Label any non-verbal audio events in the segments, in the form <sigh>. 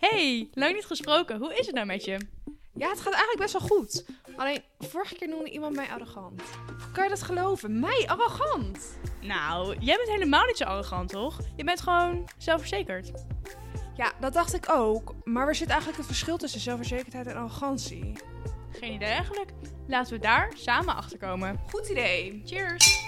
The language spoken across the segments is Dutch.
Hey, lang niet gesproken. Hoe is het nou met je? Ja, het gaat eigenlijk best wel goed. Alleen, vorige keer noemde iemand mij arrogant. Kan je dat geloven? Mij arrogant? Nou, jij bent helemaal niet zo arrogant, toch? Je bent gewoon zelfverzekerd. Ja, dat dacht ik ook. Maar waar zit eigenlijk het verschil tussen zelfverzekerdheid en arrogantie? Geen idee eigenlijk. Laten we daar samen achter komen. Goed idee. Cheers!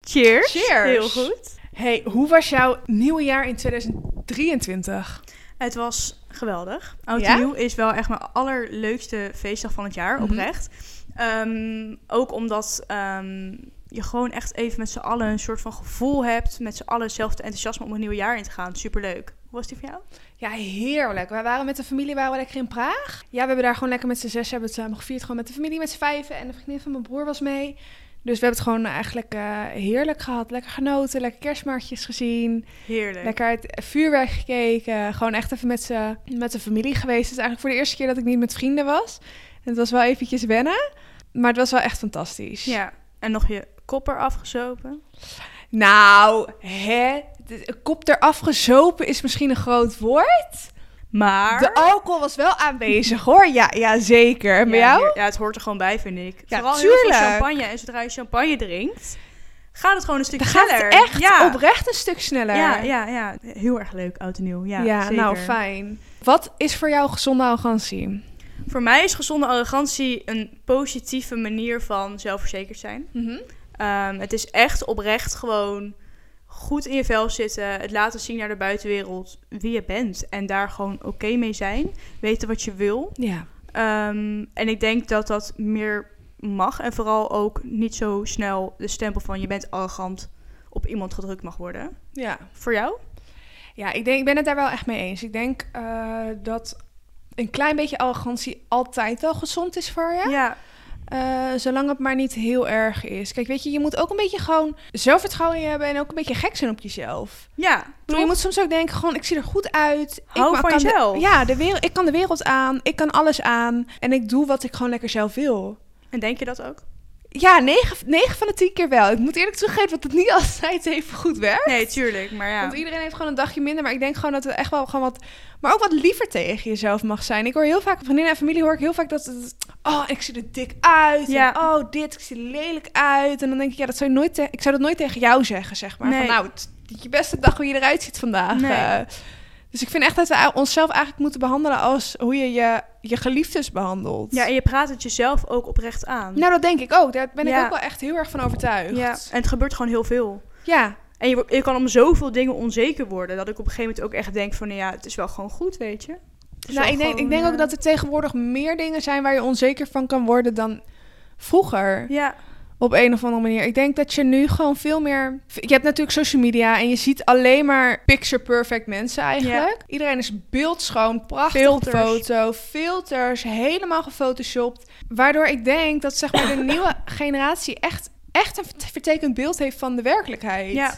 Cheers! Cheers. Heel goed. Hey, hoe was jouw nieuwe jaar in 2023? Het was geweldig. Oud Ja? Nieuw is wel echt mijn allerleukste feestdag van het jaar, Mhm. oprecht. Ehm, ook omdat ehm, je gewoon echt even met z'n allen een soort van gevoel hebt. Met z'n allen hetzelfde enthousiasme om een nieuw jaar in te gaan. Superleuk. Hoe was die voor jou? Ja, heerlijk. Wij waren met de familie waren we lekker in Praag. Ja, we hebben daar gewoon lekker met z'n zes hebben we het samen gevierd. Gewoon met de familie, met z'n vijven. En de vriendin van mijn broer was mee. Dus we hebben het gewoon eigenlijk eh, heerlijk gehad. Lekker genoten, lekker kerstmarktjes gezien. Heerlijk. Lekker uit vuurwerk gekeken. Gewoon echt even met z'n met de familie geweest. Het is eigenlijk voor de eerste keer dat ik niet met vrienden was. En het was wel eventjes wennen. Maar het was wel echt fantastisch. Ja. En nog je kopper afgezopen. Nou, hè? De- kop eraf gezopen is misschien een groot woord. Maar... De alcohol was wel aanwezig hoor. Ja, ja zeker. En bij ja, jou? Ja, het hoort er gewoon bij, vind ik. Ja, Vooral heel veel tuurlijk. champagne. En zodra je champagne drinkt, gaat het gewoon een stuk Dan gaat sneller. het echt ja. oprecht een stuk sneller. Ja, ja, ja. Heel erg leuk, oud en nieuw. Ja, Ja, zeker. nou fijn. Wat is voor jou gezonde arrogantie? Voor mij is gezonde arrogantie een positieve manier van zelfverzekerd zijn. Ehm, het is echt oprecht gewoon goed in je vel zitten. Het laten zien naar de buitenwereld wie je bent. En daar gewoon oké mee zijn. Weten wat je wil. Ja. Ehm, en ik denk dat dat meer mag. En vooral ook niet zo snel de stempel van je bent arrogant op iemand gedrukt mag worden. Ja. Voor jou? Ja, ik, denk, ik ben het daar wel echt mee eens. Ik denk eh, dat een klein beetje arrogantie altijd wel gezond is voor je. Ja. Eh, zolang het maar niet heel erg is. Kijk, weet je, je moet ook een beetje gewoon zelfvertrouwen in hebben en ook een beetje gek zijn op jezelf. Ja, bedoel, je moet soms ook denken, gewoon, ik zie er goed uit. Hou ik van kan de- jezelf. ja, de wereld, ik kan de wereld aan. Ik kan alles aan. En ik doe wat ik gewoon lekker zelf wil. En denk je dat ook? Ja, 9, van de 10 keer wel. Ik moet eerlijk toegeven dat het niet <laughs> altijd even goed werkt. Nee, tuurlijk. Maar ja. Want iedereen heeft gewoon een dagje minder. Maar ik denk gewoon dat we echt wel gewoon wat... Maar ook wat liever tegen jezelf mag zijn. Ik hoor heel vaak, vriendinnen en familie hoor ik heel vaak dat het... Oh, ik zie er dik uit. Ja. En, oh, dit, ik zie er lelijk uit. En dan denk ik, ja, dat zou je nooit... ik zou dat nooit tegen jou zeggen, zeg maar. Nee. Van, nou, het is je beste dag hoe je eruit ziet vandaag. Nee. Eh, dus ik vind echt dat we onszelf eigenlijk moeten behandelen als hoe je je, je geliefdes behandelt. Ja, en je praat het jezelf ook oprecht aan. Nou, dat denk ik ook. Daar ben ik ook wel echt heel erg van overtuigd. Ja, en het gebeurt gewoon heel veel. ja. En je, je kan om zoveel dingen onzeker worden... dat ik op een gegeven moment ook echt denk van... nou ja, het is wel gewoon goed, weet je. Nou, ik denk, ik denk ook eh, dat er tegenwoordig meer dingen zijn waar je onzeker van kan worden dan vroeger. Ja, Op een of andere manier. Ik denk dat je nu gewoon veel meer. Je hebt natuurlijk social media en je ziet alleen maar picture perfect mensen eigenlijk. Iedereen is beeldschoon, prachtige Filters. foto, filters, helemaal gefotoshopt. Waardoor ik denk dat zeg maar de <coughs> nieuwe generatie echt, echt een vert- vertekend beeld heeft van de werkelijkheid. Ja.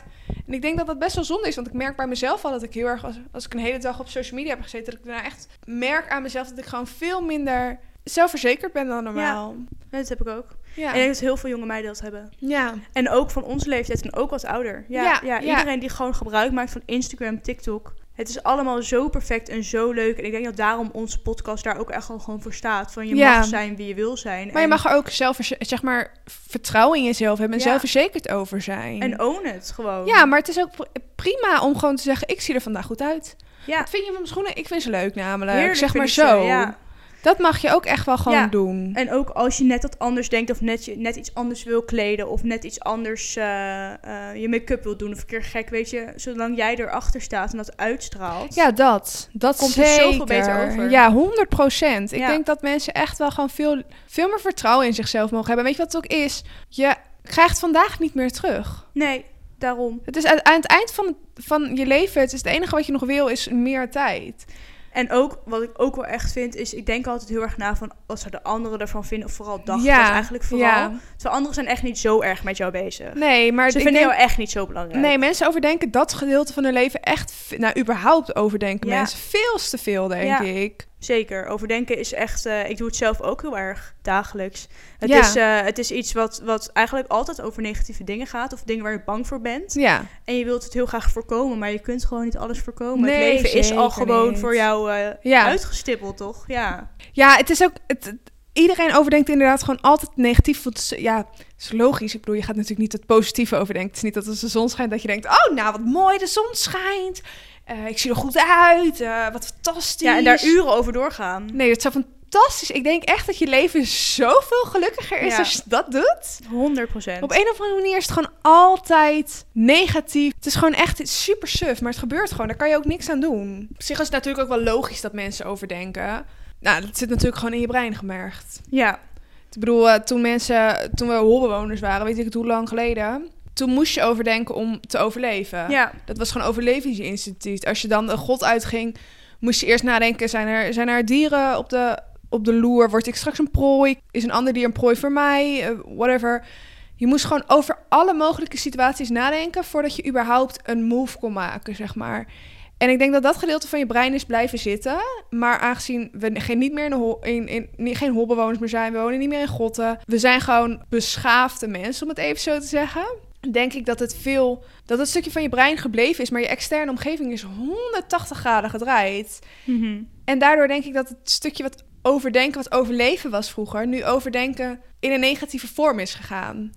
En ik denk dat dat best wel zonde is, want ik merk bij mezelf al dat ik heel erg, als, als ik een hele dag op social media heb gezeten, dat ik daarna echt merk aan mezelf dat ik gewoon veel minder zelfverzekerd ben dan normaal. dat heb ik ook. Ja. En ik denk dat heel veel jonge meiden dat hebben. ja. En ook van onze leeftijd en ook wat ouder. Ja, ja. iedereen die gewoon gebruik maakt van Instagram, TikTok. Het is allemaal zo perfect en zo leuk. En ik denk dat daarom onze podcast daar ook echt al gewoon voor staat. Van je Ja. mag zijn wie je wil zijn. Maar je mag er ook zelf, zeg maar, vertrouwen in jezelf hebben en Ja. zelfverzekerd over zijn. En own het gewoon. ja, maar het is ook pr- prima om gewoon te zeggen, ik zie er vandaag goed uit. ja. Wat vind je van mijn schoenen? Ik vind ze leuk namelijk. Heerlijk zeg maar zo. ze, ja. Dat mag je ook echt wel gewoon Ja. doen. En ook als je net wat anders denkt of net, je, net iets anders wil kleden of net iets anders eh, eh, je make-up wil doen of een keer gek, weet je. Zolang jij erachter staat en dat uitstraalt. Ja, dat. Dat Komt er zeker. zoveel beter over. Ja, 100 procent. Ik Ja. denk dat mensen echt wel gewoon veel, veel meer vertrouwen in zichzelf mogen hebben. Weet je wat het ook is? Je krijgt vandaag niet meer terug. Nee, daarom. Het is aan, aan het eind van, van je leven, het is het enige wat je nog wil, is meer tijd. En ook, wat ik ook wel echt vind, is ik denk altijd heel erg na van wat de anderen ervan vinden. Of vooral dachten Ja, dat eigenlijk vooral. ja. Terwijl anderen zijn echt niet zo erg met jou bezig. Nee, maar Ze vinden denk, jou echt niet zo belangrijk. nee, mensen overdenken dat gedeelte van hun leven echt, nou, überhaupt overdenken Ja. mensen veel te veel, denk ik. Zeker. Overdenken is echt. eh, ik doe het zelf ook heel erg dagelijks. Het, Ja. is, eh, het is iets wat, wat eigenlijk altijd over negatieve dingen gaat. Of dingen waar je bang voor bent. Ja. En je wilt het heel graag voorkomen, maar je kunt gewoon niet alles voorkomen. Nee, het leven is al gewoon niet. voor jou eh, Ja. uitgestippeld, toch? Ja. Ja, het is ook. Het- iedereen overdenkt inderdaad gewoon altijd negatief. Want het is- ja, het is logisch. Ik bedoel, je gaat natuurlijk niet het positieve overdenken. Het is niet dat als de zon schijnt dat je denkt: oh, nou wat mooi, de zon schijnt. Eh, ik zie er goed uit. eh, wat fantastisch. ja, en daar uren over doorgaan. Nee, dat is zo fantastisch. Ik denk echt dat je leven zoveel gelukkiger is Ja. als je dat doet. 100 procent. Op een of andere manier is het gewoon altijd negatief. Het is gewoon echt super suf, maar het gebeurt gewoon. Daar kan je ook niks aan doen. Op zich is het natuurlijk ook wel logisch dat mensen overdenken. Nou, dat zit natuurlijk gewoon in je brein gemerkt. Ja. Ik bedoel, eh, toen mensen, toen we holbewoners waren, weet ik het hoe lang geleden. Toen moest je overdenken om te overleven. ja. Dat was gewoon overlevingsinstituut. Als je dan een god uitging, moest je eerst nadenken: zijn er, zijn er dieren op de, op de loer? Word ik straks een prooi? Is een ander dier een prooi voor mij? Eh, whatever. Je moest gewoon over alle mogelijke situaties nadenken voordat je überhaupt een move kon maken, zeg maar. En ik denk dat dat gedeelte van je brein is blijven zitten. Maar aangezien we geen, niet meer in, in, geen holbewoners meer zijn, we wonen niet meer in grotten. We zijn gewoon beschaafde mensen, om het even zo te zeggen. Denk ik dat het veel, dat het stukje van je brein gebleven is, maar je externe omgeving is 180 graden gedraaid. Mhm. En daardoor denk ik dat het stukje wat overdenken, wat overleven was vroeger, nu overdenken in een negatieve vorm is gegaan.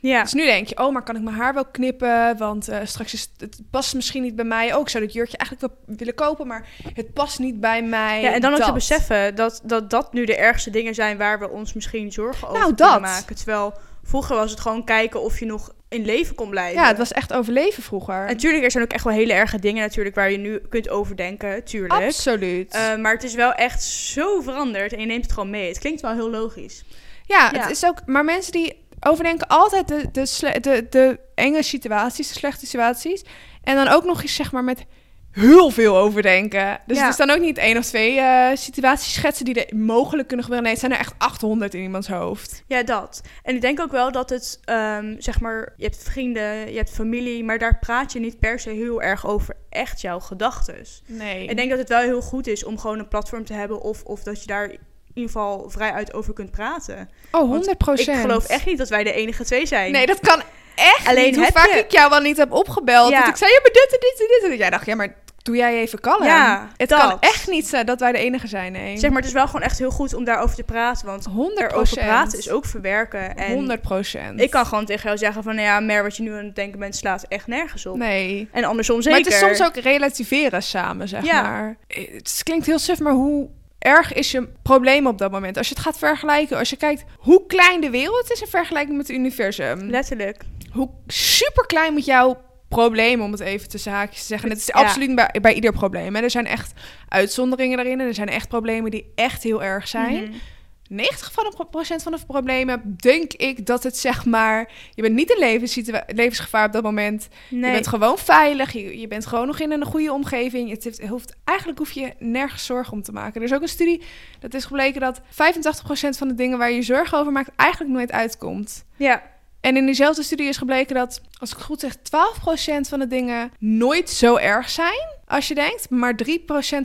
Ja. Dus nu denk je, oh, maar kan ik mijn haar wel knippen? Want eh, straks is het, het past misschien niet bij mij. Oh, ik zou dat jurkje eigenlijk wel willen kopen, maar het past niet bij mij. ja, en dan ook te beseffen dat, dat dat nu de ergste dingen zijn waar we ons misschien zorgen over Nou, dat. maken. Terwijl vroeger was het gewoon kijken of je nog in leven kon blijven. Ja, het was echt overleven vroeger. En natuurlijk, er zijn ook echt wel hele erge dingen natuurlijk waar je nu kunt overdenken, tuurlijk. Absoluut. Eh, maar het is wel echt zo veranderd en je neemt het gewoon mee. Het klinkt wel heel logisch. ja, ja. het is ook. Maar mensen die overdenken altijd de, de, de, de enge situaties, de slechte situaties. En dan ook nog eens, zeg maar, met heel veel overdenken. Dus Ja. het is dan ook niet één of twee eh, situaties schetsen die er mogelijk kunnen gebeuren. Nee, het zijn er echt 800 in iemands hoofd. Ja, dat. En ik denk ook wel dat het, ehm, zeg maar, je hebt vrienden, je hebt familie, maar daar praat je niet per se heel erg over echt jouw gedachten. Nee. Ik denk dat het wel heel goed is om gewoon een platform te hebben of, of dat je daar ieder geval vrij uit over kunt praten. oh, Want 100 procent. Ik geloof echt niet dat wij de enige twee zijn. Nee, dat kan echt Alleen niet. Hoe vaak je- ik jou wel niet heb opgebeld. Ja. Dat ik zei, ja, maar dit en dit en dit. En jij dacht, ja, maar doe jij even kalm. Ja, het dat. kan echt niet zijn dat wij de enige zijn, nee. Zeg maar, het is wel gewoon echt heel goed om daarover te praten, want 100 erover praten is ook verwerken. En 100 procent. ik kan gewoon tegen jou zeggen van, nou ja, Mer, wat je nu aan het denken bent, slaat echt nergens op. Nee. En andersom zeker. Maar het is soms ook relativeren samen, zeg Ja. maar. Het klinkt heel suf, maar hoe erg is je probleem op dat moment? Als je het gaat vergelijken, als je kijkt hoe klein de wereld is in vergelijking met het universum. Letterlijk. hoe super klein moet jouw probleem, om het even tussen haakjes te zeggen. En het is Ja. absoluut bij, bij ieder probleem. Hè. Er zijn echt uitzonderingen daarin. En er zijn echt problemen die echt heel erg zijn. Mhm. 90 van de pro- procent van de problemen denk ik dat het zeg maar... Je bent niet in levensgevaar op dat moment. Nee. Je bent gewoon veilig. Je, je bent gewoon nog in een goede omgeving. Het heeft, hoeft, eigenlijk hoef je nergens zorgen om te maken. Er is ook een studie dat is gebleken dat 85% van de dingen waar je je zorgen over maakt... eigenlijk nooit uitkomt. Ja. En in diezelfde studie is gebleken dat, als ik het goed zeg, 12% van de dingen nooit zo erg zijn als je denkt. Maar 3%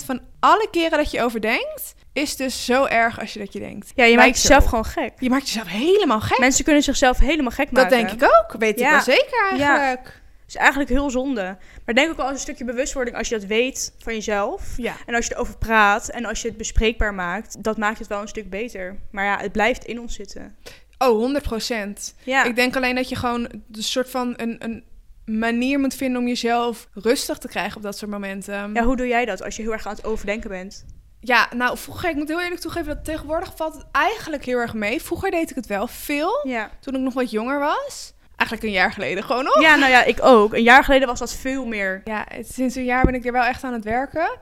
van alle keren dat je overdenkt, is dus zo erg als je dat je denkt. Ja, je Lijkt maakt jezelf zo. gewoon gek. Je maakt jezelf helemaal gek. Mensen kunnen zichzelf helemaal gek dat maken. denk ik ook. Weet ik Ja. wel zeker eigenlijk. Het is eigenlijk heel zonde. Maar denk ook wel als een stukje bewustwording, als je dat weet van jezelf. Ja. En als je erover praat en als je het bespreekbaar maakt, dat maakt het wel een stuk beter. Maar ja, het blijft in ons zitten. Oh, 100%. Ja, Ik denk alleen dat je gewoon een soort van een, een manier moet vinden om jezelf rustig te krijgen op dat soort momenten. ja, hoe doe jij dat als je heel erg aan het overdenken bent? Ja, nou, vroeger, ik moet heel eerlijk toegeven dat tegenwoordig valt het eigenlijk heel erg mee. Vroeger deed ik het wel veel, Ja. toen ik nog wat jonger was. Eigenlijk een jaar geleden gewoon nog. ja, nou ja, ik ook. Een jaar geleden was dat veel meer. Ja, sinds een jaar ben ik er wel echt aan het werken.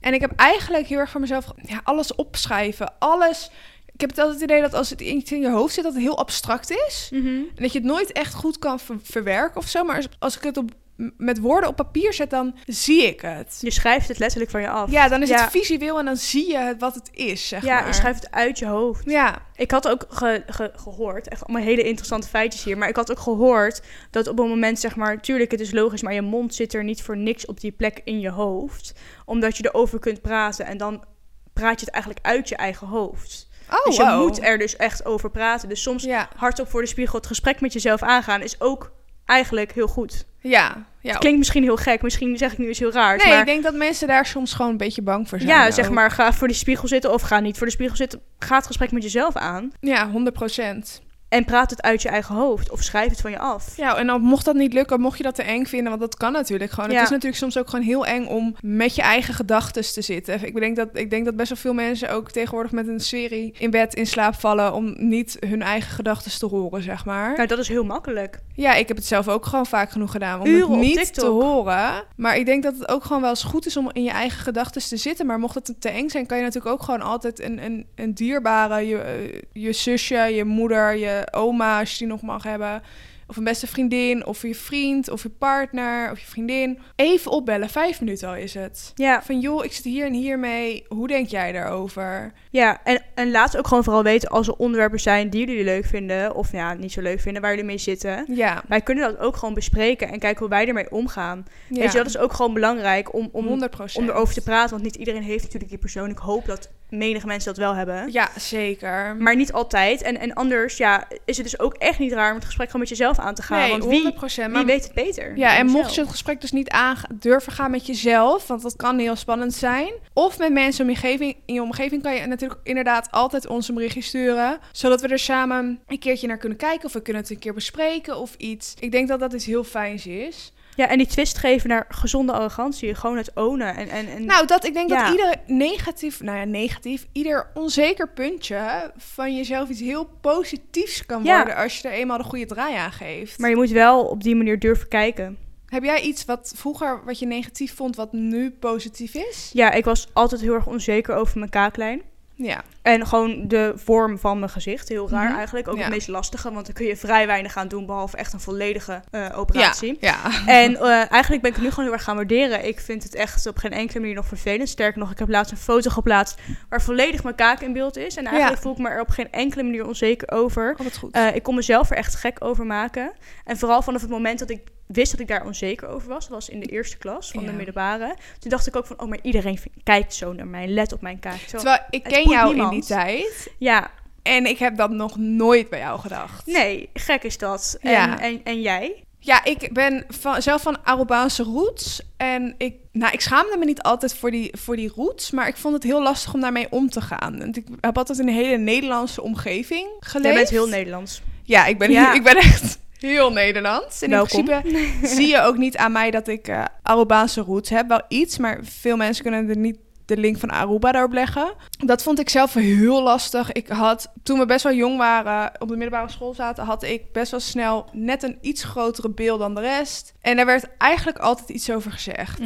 En ik heb eigenlijk heel erg voor mezelf ja, alles opschrijven. Alles. Ik heb het altijd het idee dat als het iets in je hoofd zit, dat het heel abstract is. En dat je het nooit echt goed kan ver- verwerken of zo. Maar als, als ik het op, met woorden op papier zet, dan zie ik het. Je schrijft het letterlijk van je af. Ja, dan is Ja. het visueel en dan zie je wat het is, zeg Ja, maar. je schrijft het uit je hoofd. Ja, Ik had ook ge- ge- gehoord, echt allemaal hele interessante feitjes hier, maar ik had ook gehoord dat op een moment, zeg maar, tuurlijk, het is logisch, maar je mond zit er niet voor niks op die plek in je hoofd, omdat je erover kunt praten en dan praat je het eigenlijk uit je eigen hoofd. Oh, dus je wow. moet er dus echt over praten. Dus soms Ja, hardop voor de spiegel het gesprek met jezelf aangaan is ook eigenlijk heel goed. Ja. ja. Het klinkt misschien heel gek, misschien zeg ik nu iets heel raars. Nee, maar ik denk dat mensen daar soms gewoon een beetje bang voor zijn. ja, ook. zeg maar, ga voor die spiegel zitten of ga niet voor de spiegel zitten. Ga het gesprek met jezelf aan Ja, 100 procent. En praat het uit je eigen hoofd of schrijf het van je af. Ja, en dan mocht dat niet lukken, mocht je dat te eng vinden, want dat kan natuurlijk gewoon. Ja. Het is natuurlijk soms ook gewoon heel eng om met je eigen gedachten te zitten. Ik denk, dat, ik denk dat best wel veel mensen ook tegenwoordig met een serie in bed in slaap vallen om niet hun eigen gedachten te horen, zeg maar. Nou, dat is heel makkelijk. Ja, ik heb het zelf ook gewoon vaak genoeg gedaan om Uren het niet te horen. Maar ik denk dat het ook gewoon wel eens goed is om in je eigen gedachten te zitten. Maar mocht het te eng zijn, kan je natuurlijk ook gewoon altijd een, een, een dierbare, je, eh, je zusje, je moeder, je oma, als die nog mag hebben. Of een beste vriendin, of je vriend, of je partner, of je vriendin. Even opbellen, vijf minuten al is het. Ja, Van joh, ik zit hier en hier mee. Hoe denk jij daarover? ja. En, en laat ook gewoon vooral weten als er onderwerpen zijn die jullie leuk vinden. Of ja, niet zo leuk vinden, waar jullie mee zitten. Ja, Wij kunnen dat ook gewoon bespreken en kijken hoe wij ermee omgaan. ja. Weet je, dat is ook gewoon belangrijk om, om, 100 om erover te praten. Want niet iedereen heeft natuurlijk die persoon. Ik hoop dat menige mensen dat wel hebben. Ja, zeker. Maar niet altijd. En, en anders ja, is het dus ook echt niet raar om het gesprek gewoon met jezelf aan te gaan. nee, want 100 wie, wie maar weet het beter? Ja, en mocht je het gesprek dus niet aan durven gaan met jezelf, want dat kan heel spannend zijn. Of met mensen in je omgeving, in je omgeving kan je natuurlijk inderdaad altijd ons een berichtje sturen. Zodat we er samen een keertje naar kunnen kijken of we kunnen het een keer bespreken of iets. Ik denk dat dat iets heel fijns is. Ja, en die twist geven naar gezonde arrogantie. Gewoon het ownen. En, en, en Nou, dat, ik denk Ja. dat ieder negatief, nou ja, negatief, ieder onzeker puntje van jezelf iets heel positiefs kan Ja. worden als je er eenmaal de goede draai aan geeft. Maar je moet wel op die manier durven kijken. Heb jij iets wat vroeger wat je negatief vond, wat nu positief is? Ja, ik was altijd heel erg onzeker over mijn kaaklijn. Ja. En gewoon de vorm van mijn gezicht. Heel raar Mhm. eigenlijk. Ook Ja. het meest lastige. Want dan kun je vrij weinig aan doen. Behalve echt een volledige eh, operatie. Ja. <laughs> En eh, eigenlijk ben ik het nu gewoon heel erg gaan waarderen. Ik vind het echt op geen enkele manier nog vervelend. Sterker nog, ik heb laatst een foto geplaatst waar volledig mijn kaak in beeld is. En eigenlijk Ja. voel ik me er op geen enkele manier onzeker over. Oh, goed. Eh, ik kon mezelf er echt gek over maken. En vooral vanaf het moment dat ik wist dat ik daar onzeker over was. Dat was in de eerste klas van Ja. de middelbare. Toen dacht ik ook van, oh, maar iedereen kijkt zo naar mij. Let op mijn kaak. Zo, Terwijl ik ken jou niemand. in die tijd. ja, En ik heb dat nog nooit bij jou gedacht. nee, gek is dat. En, Ja. en, en jij? Ja, ik ben van, zelf van Arubaanse roots. En ik, nou, ik schaamde me niet altijd voor die, voor die roots. Maar ik vond het heel lastig om daarmee om te gaan. Want ik heb altijd in een hele Nederlandse omgeving geleefd. Jij bent heel Nederlands. Ja, ik ben, Ja. <laughs> ik ben echt heel Nederlands. En Welkom. in principe <laughs> zie je ook niet aan mij dat ik eh Arubaanse roots heb. Wel iets, maar veel mensen kunnen er niet de link van Aruba daarop leggen. Dat vond ik zelf heel lastig. Ik had, toen we best wel jong waren, op de middelbare school zaten, had ik best wel snel net een iets grotere beeld dan de rest. En daar werd eigenlijk altijd iets over gezegd.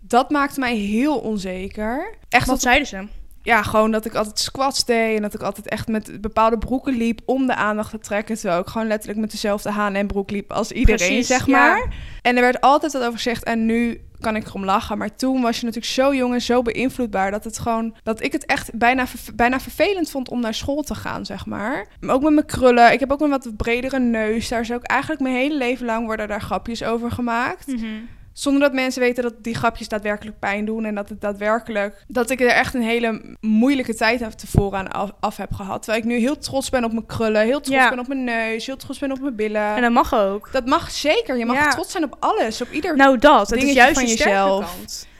Dat maakte mij heel onzeker. Echt Wat zeiden ze? Ja, gewoon dat ik altijd squats deed en dat ik altijd echt met bepaalde broeken liep om de aandacht te trekken. Terwijl ik gewoon letterlijk met dezelfde H&M broek liep als iedereen, Precies, zeg ja. maar. En er werd altijd wat over gezegd en nu kan ik erom lachen. Maar toen was je natuurlijk zo jong en zo beïnvloedbaar dat het gewoon, dat ik het echt bijna, bijna vervelend vond om naar school te gaan, zeg maar. Maar ook met mijn krullen. Ik heb ook een wat bredere neus. Daar is ook eigenlijk mijn hele leven lang worden daar grapjes over gemaakt. Zonder dat mensen weten dat die grapjes daadwerkelijk pijn doen. En dat het daadwerkelijk. Dat ik er echt een hele moeilijke tijd af tevoren aan af, af heb gehad. Terwijl ik nu heel trots ben op mijn krullen. Heel trots Ja. ben op mijn neus. Heel trots ben op mijn billen. En dat mag ook. Dat mag zeker. Je mag Ja. trots zijn op alles. Op ieder. Nou, dat. Het is juist van jezelf.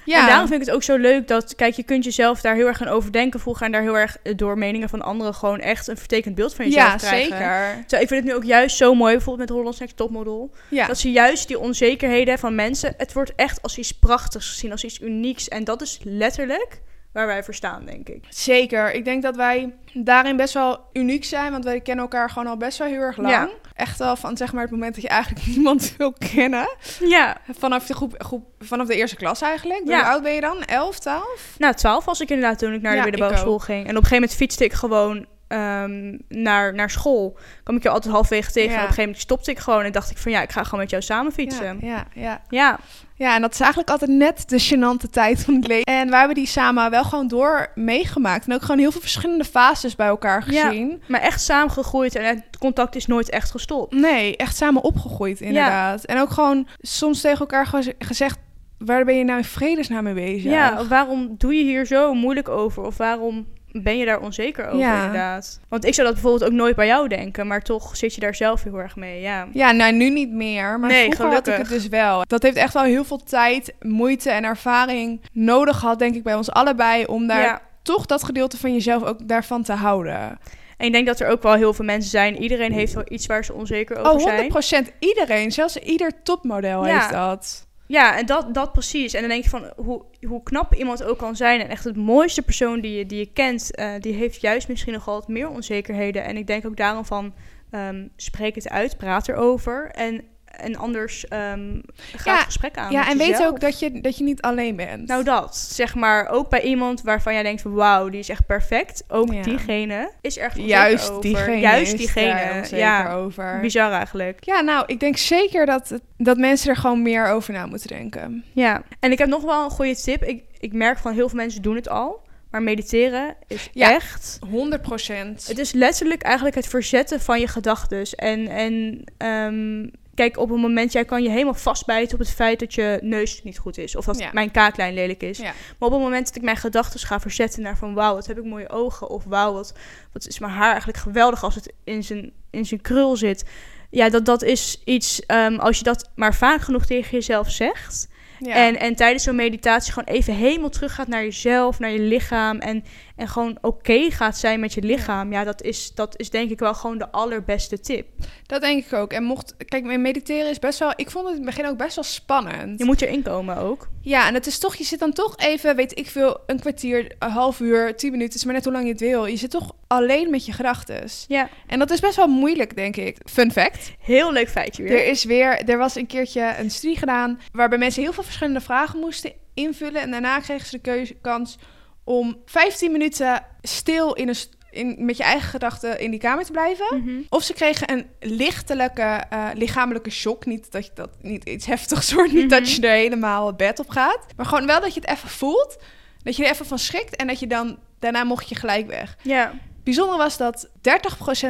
Ja. En daarom vind ik het ook zo leuk dat, kijk, je kunt jezelf daar heel erg gaan overdenken vroeger en daar heel erg eh, door meningen van anderen gewoon echt een vertekend beeld van jezelf ja, krijgen. zeker. Terwijl ik vind het nu ook juist zo mooi, bijvoorbeeld met Holland's Next Topmodel, Ja. dat ze juist die onzekerheden van mensen, het wordt echt als iets prachtigs gezien, als iets unieks. En dat is letterlijk waar wij voor staan, denk ik. Zeker. Ik denk dat wij daarin best wel uniek zijn. Want wij kennen elkaar gewoon al best wel heel erg lang. Ja. Echt wel van zeg maar het moment dat je eigenlijk <laughs> niemand wil kennen. Ja, Vanaf de, groep, groep, vanaf de eerste klas eigenlijk. Ja. Hoe oud ben je dan? 11, 12? nou, 12 was ik inderdaad toen ik naar Ja, de middelbare school ging. En op een gegeven moment fietste ik gewoon ehm, naar, naar school. Kwam ik je altijd halfwege tegen. Ja. En op een gegeven moment stopte ik gewoon en dacht ik van ja, ik ga gewoon met jou samen fietsen. Ja, ja, ja. ja. En dat is eigenlijk altijd net de gênante tijd van het leven. En wij hebben die samen wel gewoon door meegemaakt. En ook gewoon heel veel verschillende fases bij elkaar Ja. gezien. Maar echt samengegroeid en het contact is nooit echt gestopt. Nee, echt samen opgegroeid inderdaad. En ook gewoon soms tegen elkaar geze- gezegd waar ben je nou in vredesnaam mee bezig? Ja, of waarom doe je hier zo moeilijk over? Of waarom ben je daar onzeker over Ja. inderdaad? Want ik zou dat bijvoorbeeld ook nooit bij jou denken, maar toch zit je daar zelf heel erg mee. Ja, Ja, nou nu niet meer. Maar Nee, vroeger had ik het dus wel. Dat heeft echt wel heel veel tijd, moeite en ervaring nodig gehad, denk ik, bij ons allebei. Om daar ja. toch dat gedeelte van jezelf ook daarvan te houden. En ik denk dat er ook wel heel veel mensen zijn. Iedereen heeft wel iets waar ze onzeker over Oh, zijn. 100% iedereen. Zelfs ieder topmodel Ja. heeft dat. Ja, en dat, dat precies. En dan denk je van hoe, hoe knap iemand ook kan zijn. En echt het mooiste persoon die je, die je kent, eh, die heeft juist misschien nog wat meer onzekerheden. En ik denk ook daarom van ehm, spreek het uit, praat erover. En, en anders ehm ga Ja, het gesprek aan. Ja, en weet ook dat je, dat je niet alleen bent. Nou, dat. Zeg maar ook bij iemand waarvan jij denkt: wauw, die is echt perfect. Ook Ja. diegene is erg Juist over. diegene. Juist is diegene. Ja, over. bizar eigenlijk. Ja, nou, ik denk zeker dat, het- dat mensen er gewoon meer over na moeten denken. Ja, en ik heb nog wel een goede tip. Ik, ik merk van heel veel mensen doen het al. Maar mediteren is Ja. echt... 100 procent. Het is letterlijk eigenlijk het verzetten van je gedachten. En, en ehm, kijk, op een moment, jij kan je helemaal vastbijten op het feit dat je neus niet goed is. Of dat Ja. mijn kaaklijn lelijk is. Ja. Maar op het moment dat ik mijn gedachten ga verzetten naar van... Wauw, wat heb ik mooie ogen. Of wauw, wat, wat is mijn haar eigenlijk geweldig als het in zijn, in zijn krul zit. Ja, dat, dat is iets... ehm, als je dat maar vaak genoeg tegen jezelf zegt... Ja. En, en tijdens zo'n meditatie gewoon even helemaal terug gaat naar jezelf, naar je lichaam. En, en gewoon oké gaat zijn met je lichaam. Ja, dat, is, dat is denk ik wel gewoon de allerbeste tip. Dat denk ik ook. En mocht, kijk, mediteren is best wel, ik vond het in het begin ook best wel spannend. Je moet erin komen ook. Ja, en het is toch, je zit dan toch even, weet ik veel, een kwartier, een half uur, tien minuten, het is maar net hoe lang je het wil. Je zit toch alleen met je gedachten. Ja, En dat is best wel moeilijk, denk ik. Fun fact. heel leuk feitje weer. Er is weer, er was een keertje een studie gedaan waarbij mensen heel veel verschillende vragen moesten invullen. En daarna kregen ze de keuze, kans om 15 minuten stil in een, in, met je eigen gedachten in die kamer te blijven. Mhm. Of ze kregen een lichtelijke eh, lichamelijke shock. Niet dat je dat niet iets heftigs wordt. Niet dat je er helemaal het bed op gaat. Maar gewoon wel dat je het even voelt. Dat je er even van schrikt. En dat je dan daarna mocht je gelijk weg. Ja, Bijzonder was dat 30%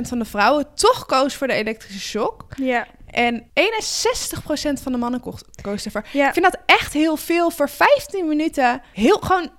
van de vrouwen toch koos voor de elektrische shock. ja, En 61% van de mannen koos, ervoor. ja. Ik vind dat echt heel veel voor 15 minuten. Heel gewoon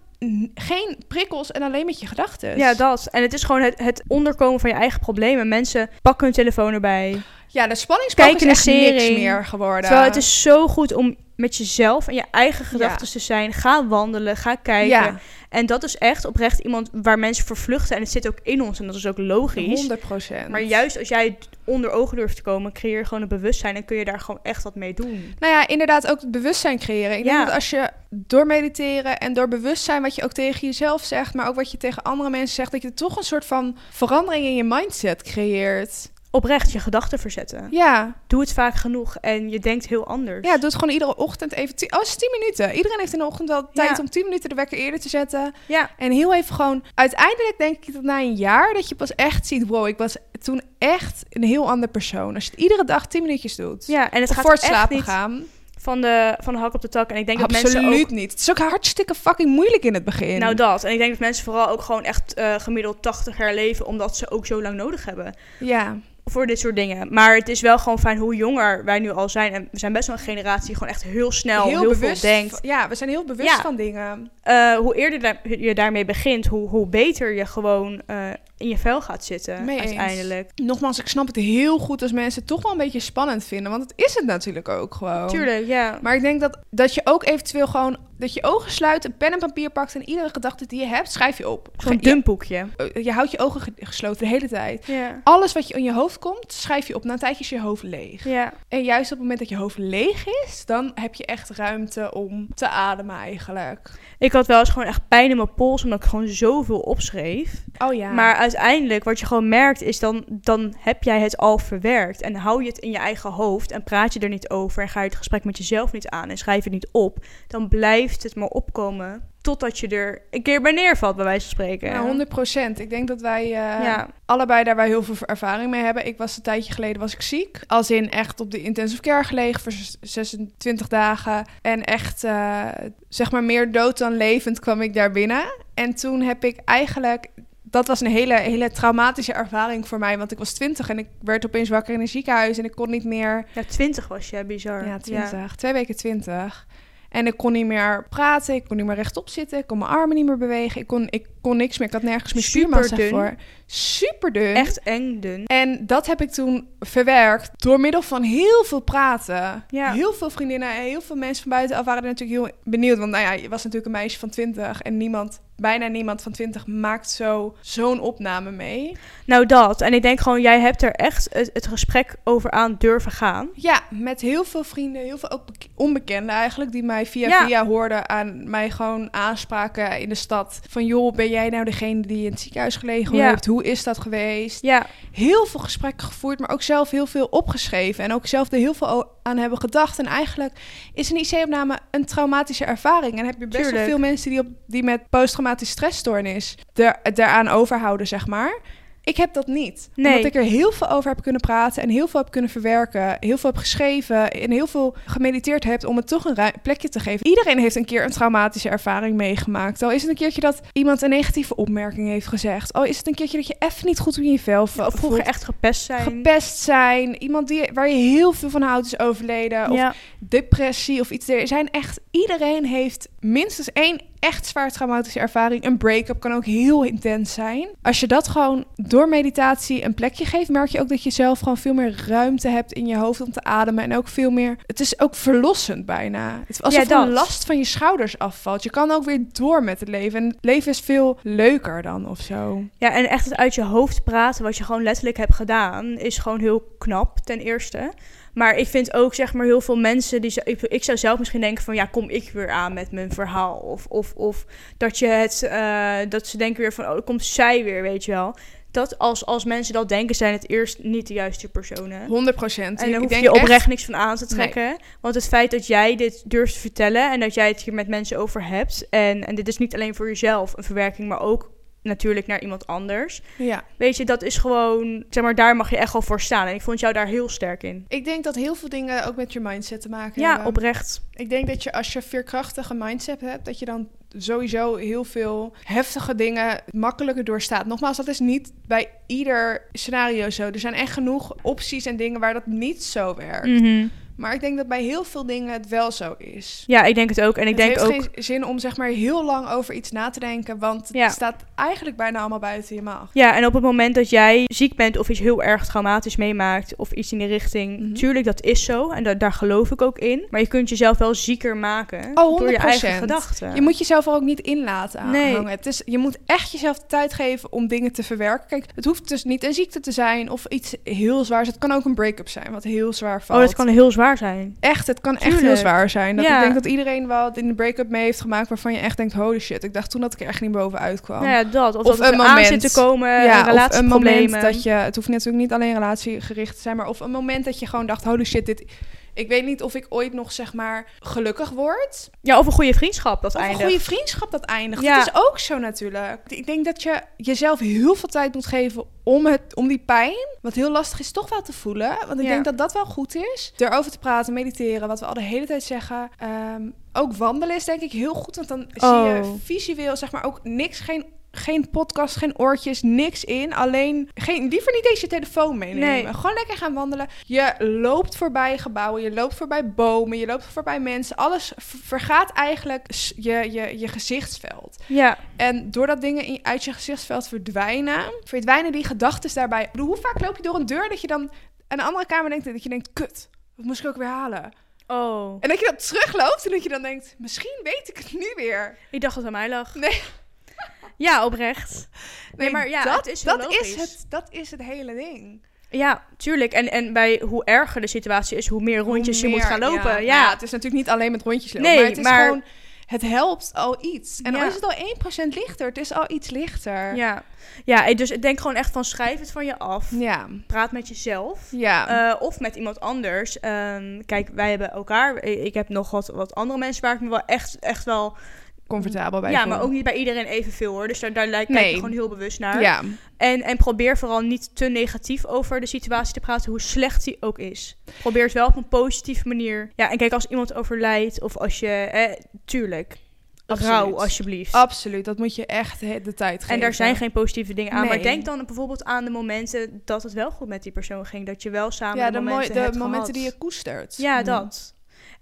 geen prikkels en alleen met je gedachten. Ja, dat. En het is gewoon het, het onderkomen van je eigen problemen. Mensen pakken hun telefoon erbij. Ja, de spanningsboog is echt niks meer geworden. Terwijl het is zo goed om met jezelf en je eigen gedachten te zijn. Ga wandelen, ga kijken. Ja. En dat is echt oprecht iemand waar mensen voor vluchten. En het zit ook in ons en dat is ook logisch. 100 procent. Maar juist als jij onder ogen durft te komen, creëer je gewoon een bewustzijn en kun je daar gewoon echt wat mee doen. Nou ja, inderdaad ook het bewustzijn creëren. Ik Ja. denk dat als je door mediteren en door bewustzijn wat je ook tegen jezelf zegt, maar ook wat je tegen andere mensen zegt, dat je toch een soort van verandering in je mindset creëert. Oprecht je gedachten verzetten. Ja, Doe het vaak genoeg en je denkt heel anders. ja doe het gewoon iedere ochtend even. Tien, oh, het is 10 minuten. Iedereen heeft in de ochtend wel tijd om 10 minuten de wekker eerder te zetten. ja. En heel even gewoon. Uiteindelijk denk ik dat na een jaar dat je pas echt ziet: wow, ik was toen echt een heel ander persoon. Als je het iedere dag 10 minuutjes doet. ja en het gaat voor het slapen niet gaan. van de, van de hak op de tak. En ik denk dat mensen Absoluut niet. Het is ook hartstikke fucking moeilijk in het begin. Nou dat. En ik denk dat mensen vooral ook gewoon echt eh, gemiddeld 80 jaar leven, omdat ze ook zo lang nodig hebben. Ja. Voor dit soort dingen. Maar het is wel gewoon fijn hoe jonger wij nu al zijn. En we zijn best wel een generatie die gewoon echt heel snel heel, bewust veel denkt. ja, we zijn heel bewust Ja. van dingen. Eh, hoe eerder je daarmee begint, hoe, hoe beter je gewoon eh, in je vel gaat zitten Mee eens. uiteindelijk. Nogmaals, ik snap het heel goed als mensen het toch wel een beetje spannend vinden. Want het is het natuurlijk ook gewoon. Tuurlijk, ja. Maar ik denk dat, dat je ook eventueel gewoon... dat je ogen sluit, een pen en papier pakt... en iedere gedachte die je hebt, schrijf je op. Zo'n Ge- dumboekje. je, je houdt je ogen ge- gesloten de hele tijd. Ja. Alles wat je in je hoofd komt, schrijf je op. Na een tijdje is je hoofd leeg. Ja. En juist op het moment dat je hoofd leeg is... dan heb je echt ruimte om te ademen eigenlijk. Ik had wel eens gewoon echt pijn in mijn pols, omdat ik gewoon zoveel opschreef. Oh ja. Maar uiteindelijk, wat je gewoon merkt, is dan, dan heb jij het al verwerkt. En hou je het in je eigen hoofd en praat je er niet over en ga je het gesprek met jezelf niet aan en schrijf het niet op. Dan blijft het maar opkomen totdat je er een keer bij neervalt, bij wijze van spreken. Ja, 100 procent. Ik denk dat wij eh, Ja. allebei daar wel heel veel ervaring mee hebben. Ik was een tijdje geleden was ik ziek. Als in echt op de intensive care gelegen voor zes- 26 dagen. En echt, eh, zeg maar, meer dood dan levend kwam ik daar binnen. En toen heb ik eigenlijk... Dat was een hele, hele traumatische ervaring voor mij. Want ik was 20 en ik werd opeens wakker in een ziekenhuis. En ik kon niet meer... Ja, 20 was je, bizar. Ja, 20. Twee weken 20. En ik kon niet meer praten, ik kon niet meer rechtop zitten, ik kon mijn armen niet meer bewegen, ik kon, ik kon niks meer. Ik had nergens meer spiermassa Superdun. voor. Super dun. Echt eng dun. En dat heb ik toen verwerkt door middel van heel veel praten. Ja. Heel veel vriendinnen en heel veel mensen van buitenaf waren er natuurlijk heel benieuwd. Want nou ja, je was natuurlijk een meisje van 20 en niemand, bijna niemand van 20 maakt zo zo'n opname mee. Nou, dat. En ik denk gewoon, jij hebt er echt het, het gesprek over aan durven gaan. Ja, met heel veel vrienden, heel veel ook bek- onbekenden eigenlijk, die mij via Ja. via hoorden aan mij gewoon aanspraken in de stad. Van joh, ben jij nou degene die in het ziekenhuis gelegen Ja. heeft? Hoe is dat geweest? Ja, heel veel gesprekken gevoerd, maar ook zelf heel veel opgeschreven. En ook zelf er heel veel aan hebben gedacht. En eigenlijk is een IC-opname een traumatische ervaring. En heb je best wel veel mensen die, op, die met posttraumatische stressstoornis er, daaraan overhouden, zeg maar. Ik heb dat niet. Nee. Omdat ik er heel veel over heb kunnen praten en heel veel heb kunnen verwerken. Heel veel heb geschreven en heel veel gemediteerd heb om het toch een plekje te geven. Iedereen heeft een keer een traumatische ervaring meegemaakt. Al is het een keertje dat iemand een negatieve opmerking heeft gezegd. Al is het een keertje dat je even niet goed in je vel of vroeger echt gepest zijn. Gepest zijn. Iemand die, waar je heel veel van houdt is overleden. Of ja. depressie of iets. Er zijn echt... Iedereen heeft minstens één echt zwaar traumatische ervaring. Een break-up kan ook heel intens zijn. Als je dat gewoon door meditatie een plekje geeft... merk je ook dat je zelf gewoon veel meer ruimte hebt in je hoofd om te ademen. En ook veel meer... Het is ook verlossend bijna. Het is alsof Ja, een last van je schouders afvalt. Je kan ook weer door met het leven. En het leven is veel leuker dan of zo. ja, en echt het uit je hoofd praten, wat je gewoon letterlijk hebt gedaan, is gewoon heel knap, ten eerste. Maar ik vind ook, zeg maar, heel veel mensen die... Ik, ik zou zelf misschien denken van, ja, kom ik weer aan met mijn verhaal. Of, of, of dat, je het, eh, dat ze denken weer van, oh, komt zij weer, weet je wel. Dat als, als mensen dat denken, zijn het eerst niet de juiste personen. 100 procent. En daar hoef je oprecht niks van aan te trekken. Want het feit dat jij dit durft te vertellen en dat jij het hier met mensen over hebt. En, en dit is niet alleen voor jezelf een verwerking, maar ook natuurlijk naar iemand anders. Ja. Weet je, dat is gewoon, zeg maar, daar mag je echt wel voor staan. En ik vond jou daar heel sterk in. Ik denk dat heel veel dingen ook met je mindset te maken Ja, hebben. oprecht. Ik denk dat je als je veerkrachtige mindset hebt, dat je dan sowieso heel veel heftige dingen makkelijker doorstaat. Nogmaals, dat is niet bij ieder scenario zo. Er zijn echt genoeg opties en dingen waar dat niet zo werkt. Mhm. Maar ik denk dat bij heel veel dingen het wel zo is. Ja, ik denk het ook. En ik het denk heeft ook... geen zin om zeg maar heel lang over iets na te denken, want Ja. het staat eigenlijk bijna allemaal buiten je maag. Ja, en op het moment dat jij ziek bent of iets heel erg traumatisch meemaakt of iets in die richting, Mhm. tuurlijk, dat is zo en da- daar geloof ik ook in. Maar je kunt jezelf wel zieker maken Oh, door je eigen 100%. gedachten. Je moet jezelf er ook niet in laten Nee. hangen. Het is, je moet echt jezelf de tijd geven om dingen te verwerken. Kijk, het hoeft dus niet een ziekte te zijn of iets heel zwaars. Het kan ook een break-up zijn, wat heel zwaar valt. Oh, dat kan heel zwaar zijn. Echt, het kan echt heel zwaar zijn. Dat Ja. Ik denk dat iedereen wel in de break-up mee heeft gemaakt waarvan je echt denkt, holy shit. Ik dacht toen dat ik er echt niet bovenuit kwam. Nou ja, dat. Of, Of dat een aan moment. zit te komen, Ja, of een moment dat je... Het hoeft natuurlijk niet alleen relatiegericht te zijn, maar of een moment dat je gewoon dacht, holy shit, dit... Ik weet niet of ik ooit nog, zeg maar, gelukkig word. Ja, of een goede vriendschap dat Of een eindigt. goede vriendschap dat eindigt. Ja. Dat is ook zo natuurlijk. Ik denk dat je jezelf heel veel tijd moet geven om, het, om die pijn, wat heel lastig is, toch wel te voelen. Want ik Ja. denk dat dat wel goed is. Erover te praten, mediteren, wat we al de hele tijd zeggen. Ehm, ook wandelen is denk ik heel goed, want dan zie je Oh. visueel, zeg maar, ook niks, geen... Geen podcast, geen oortjes, niks in. Alleen, geen, liever niet deze telefoon meenemen. Nee. Gewoon lekker gaan wandelen. Je loopt voorbij gebouwen, je loopt voorbij bomen, je loopt voorbij mensen. Alles vergaat eigenlijk je, je, je gezichtsveld. Ja, En doordat dingen in, uit je gezichtsveld verdwijnen, verdwijnen die gedachten daarbij. Hoe vaak loop je door een deur dat je dan aan de andere kamer denkt en dat je denkt, kut, wat moest ik ook weer halen? oh. En dat je dan terugloopt en dat je dan denkt, misschien weet ik het nu weer. Ik dacht dat het aan mij lag. Nee. Ja, oprecht. Nee, maar ja, dat, het is dat logisch. is het, dat is het hele ding. Ja, tuurlijk. En, en bij hoe erger de situatie is, hoe meer rondjes Hoe je moet gaan lopen. Ja, Ja, het is natuurlijk niet alleen met rondjes lopen, Nee, maar het is maar- gewoon, het helpt al iets. En Ja. al is het al 1% lichter, het is al iets lichter. ja. ja. dus ik denk gewoon echt van schrijf het van je af. Ja. Praat met jezelf. Ja. Eh, of met iemand anders. Ehm, kijk, wij hebben elkaar. Ik ik heb nog wat, wat andere mensen waar ik me wel echt, echt wel... comfortabel bij ja, voel. maar ook niet bij iedereen evenveel hoor. Dus daar, daar lijkt kijk Nee. je gewoon heel bewust naar. Ja. En, en probeer vooral niet te negatief over de situatie te praten, hoe slecht die ook is. Probeer het wel op een positieve manier. Ja, en kijk, als iemand overlijdt of als je... Eh, tuurlijk, Absoluut. rouw alsjeblieft. Absoluut, dat moet je echt de tijd geven. en daar zijn geen positieve dingen aan. Maar Nee. denk dan bijvoorbeeld aan de momenten dat het wel goed met die persoon ging. Dat je wel samen ja, de de, momenten de momenten die je koestert. Ja, dat.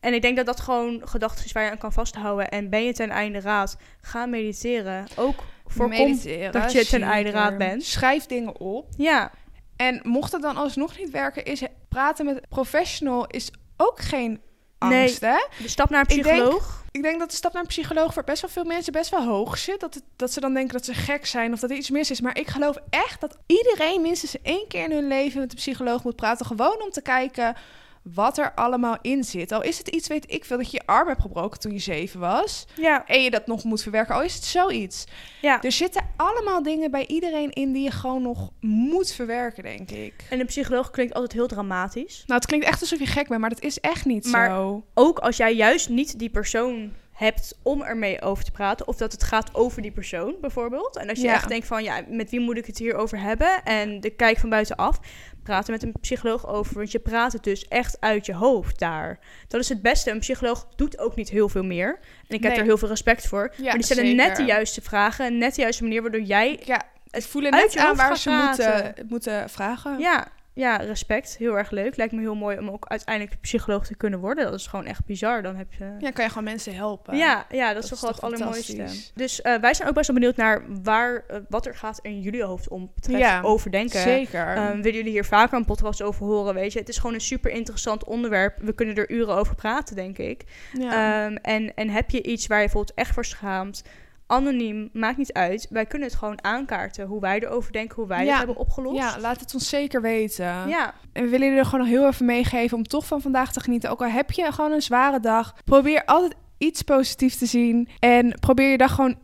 En ik denk dat dat gewoon gedachten is waar je aan kan vasthouden. En ben je ten einde raad, ga mediteren. Ook voorkom dat je ten einde raad bent. Schrijf dingen op. Ja, En mocht het dan alsnog niet werken, is praten met een professional is ook geen Nee. angst, hè? de stap naar een Ik denk- psycholoog. Ik denk dat de stap naar een psycholoog voor best wel veel mensen best wel hoog zit. Dat, het, dat ze dan denken dat ze gek zijn of dat er iets mis is. Maar ik geloof echt dat iedereen minstens één keer in hun leven met een psycholoog moet praten. Gewoon om te kijken wat er allemaal in zit. Al is het iets, weet ik veel, dat je je arm hebt gebroken toen je zeven was. Ja, En je dat nog moet verwerken. Al is het zoiets. ja. Er zitten allemaal dingen bij iedereen in die je gewoon nog moet verwerken, denk ik. En een psycholoog klinkt altijd heel dramatisch. Nou, het klinkt echt alsof je gek bent, maar dat is echt niet Maar- zo. Ook als jij juist niet die persoon hebt om ermee over te praten. Of dat het gaat over die persoon bijvoorbeeld. En als je Ja. echt denkt van ja, met wie moet ik het hier over hebben? En de kijk van buitenaf. Praat er met een psycholoog over. Want je praat het dus echt uit je hoofd daar. Dat is het beste. Een psycholoog doet ook niet heel veel meer. En ik heb Nee. er heel veel respect voor. Ja, maar die stellen net de juiste vragen. En net de juiste manier waardoor jij... Ja, het voelen net je aan hoofd waar ze praten. moeten, moeten vragen. Ja, ja, respect. Heel erg leuk. Lijkt me heel mooi om ook uiteindelijk psycholoog te kunnen worden. Dat is gewoon echt bizar. Dan heb je... Ja, kan je gewoon mensen helpen. Ja, ja, dat, Dat is toch wel het allermooiste. Dus eh, wij zijn ook best wel benieuwd naar waar, eh, wat er gaat in jullie hoofd om betreft Ja, overdenken. zeker. Ehm, willen jullie hier vaker een podcast over horen? Weet je, het is gewoon een super interessant onderwerp. We kunnen er uren over praten, denk ik. ja. Ehm, en, en heb je iets waar je bijvoorbeeld echt voor schaamt? Anoniem, maakt niet uit. Wij kunnen het gewoon aankaarten. Hoe wij erover denken, hoe wij Ja. het hebben opgelost. ja, laat het ons zeker weten. ja, En we willen jullie er gewoon nog heel even meegeven om toch van vandaag te genieten. Ook al heb je gewoon een zware dag, probeer altijd iets positiefs te zien. En probeer je dag gewoon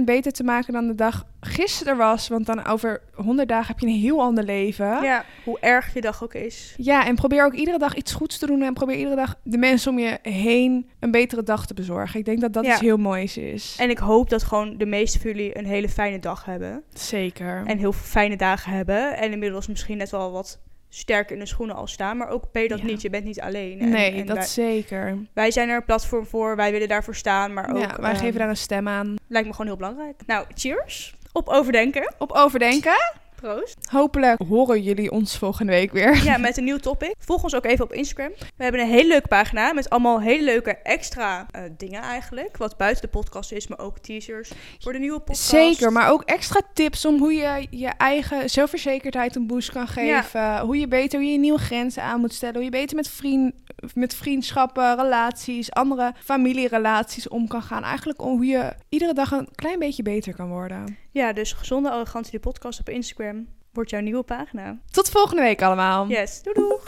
1% beter te maken dan de dag gisteren was. Want dan over 100 dagen heb je een heel ander leven. ja, hoe erg je dag ook is. Ja, en probeer ook iedere dag iets goeds te doen. En probeer iedere dag de mensen om je heen een betere dag te bezorgen. Ik denk dat dat Ja. iets heel moois is. En ik hoop dat gewoon de meeste van jullie een hele fijne dag hebben. Zeker. En heel veel fijne dagen hebben. En inmiddels misschien net wel wat sterker in de schoenen al staan. Maar ook ben je dat Ja. niet. Je bent niet alleen. En- nee, en dat wij, zeker. wij zijn er een platform voor. Wij willen daarvoor staan. Maar ook... ja, wij ehm, geven daar een stem aan. Lijkt me gewoon heel belangrijk. Nou, cheers. Op overdenken. Op overdenken. Proost. Hopelijk horen jullie ons volgende week weer. Ja, met een nieuw topic. Volg ons ook even op Instagram. We hebben een hele leuke pagina met allemaal hele leuke extra eh, dingen eigenlijk. Wat buiten de podcast is, maar ook teasers voor de nieuwe podcast. Zeker, maar ook extra tips om hoe je je eigen zelfverzekerdheid een boost kan geven. Hoe je beter je nieuwe grenzen aan moet stellen. Hoe je beter met, vriend, met vriendschappen, relaties, andere familierelaties om kan gaan. Eigenlijk om hoe je iedere dag een klein beetje beter kan worden. Ja, dus Gezonde Arrogantie, de podcast op Instagram, wordt jouw nieuwe pagina. Tot volgende week allemaal. Yes, doei doeg.